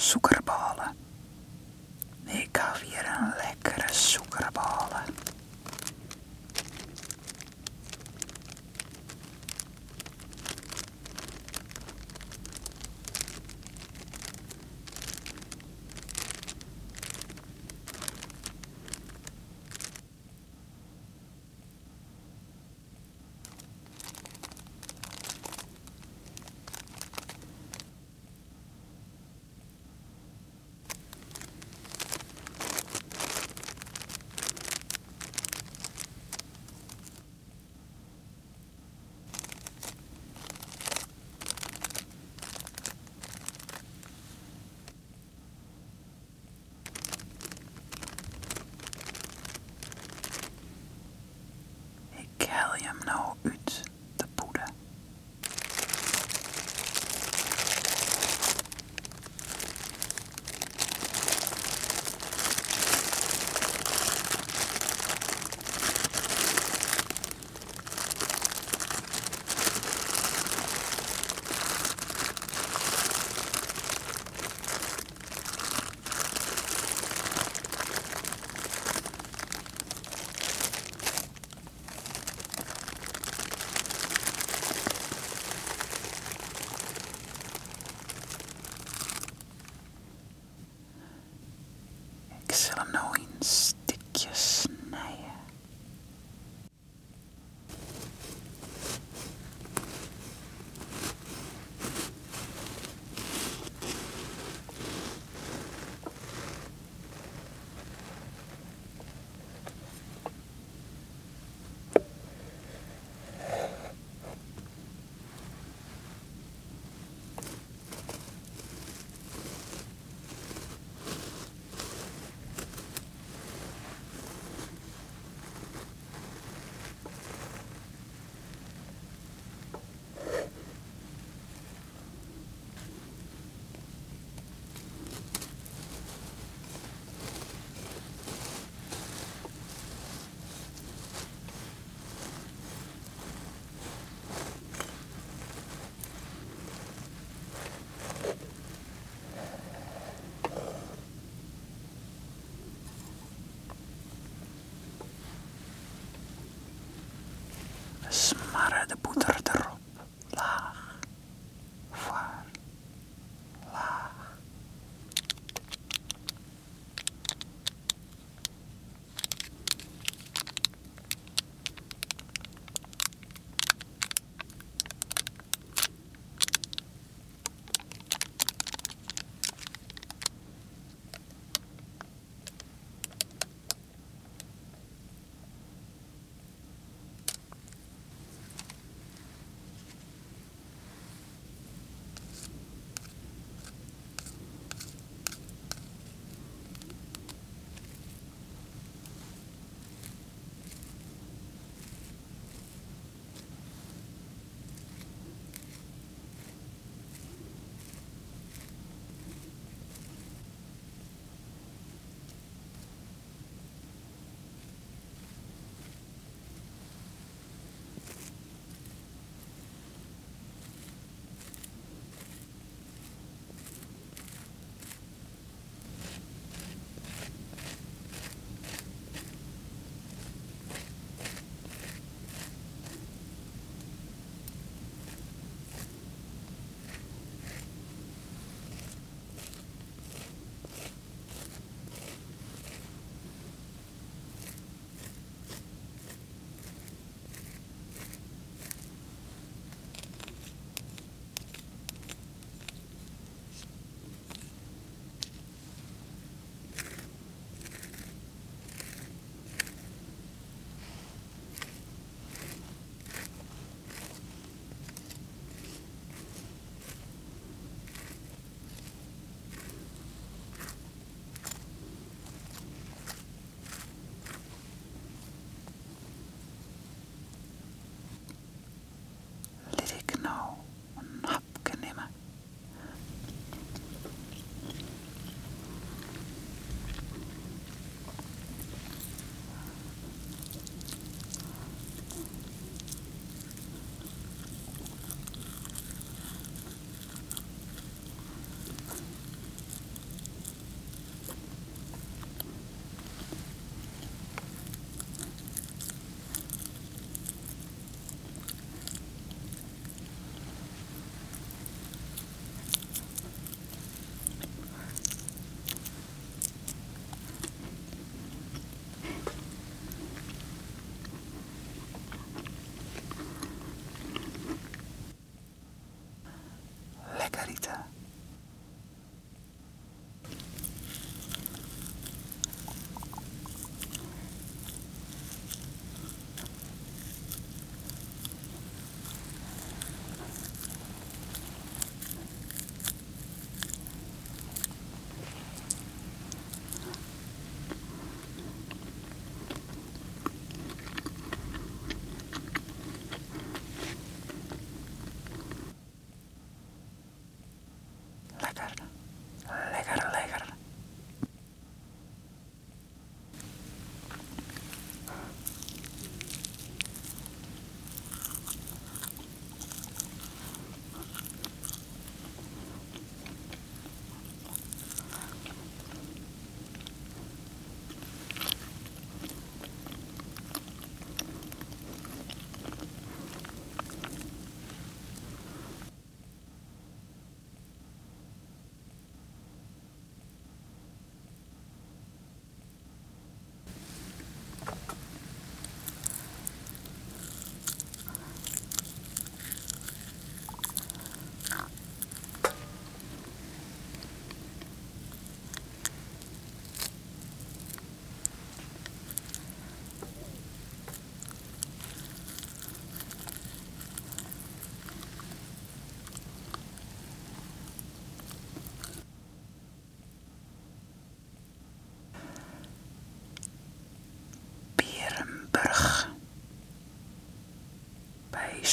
Suikerballen.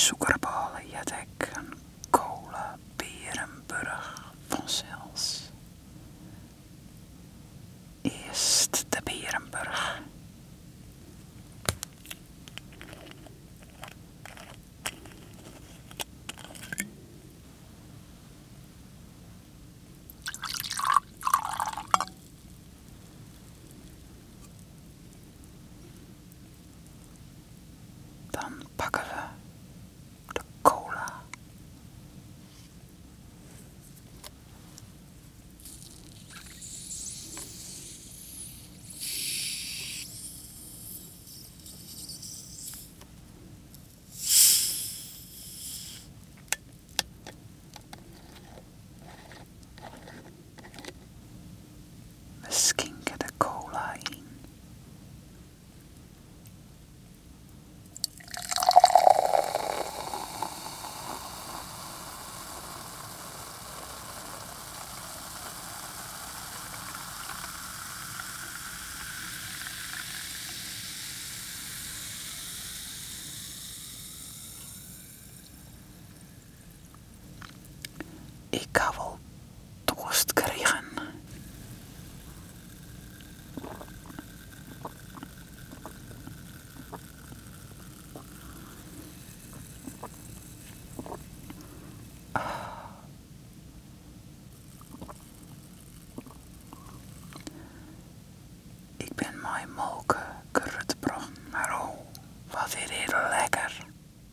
su.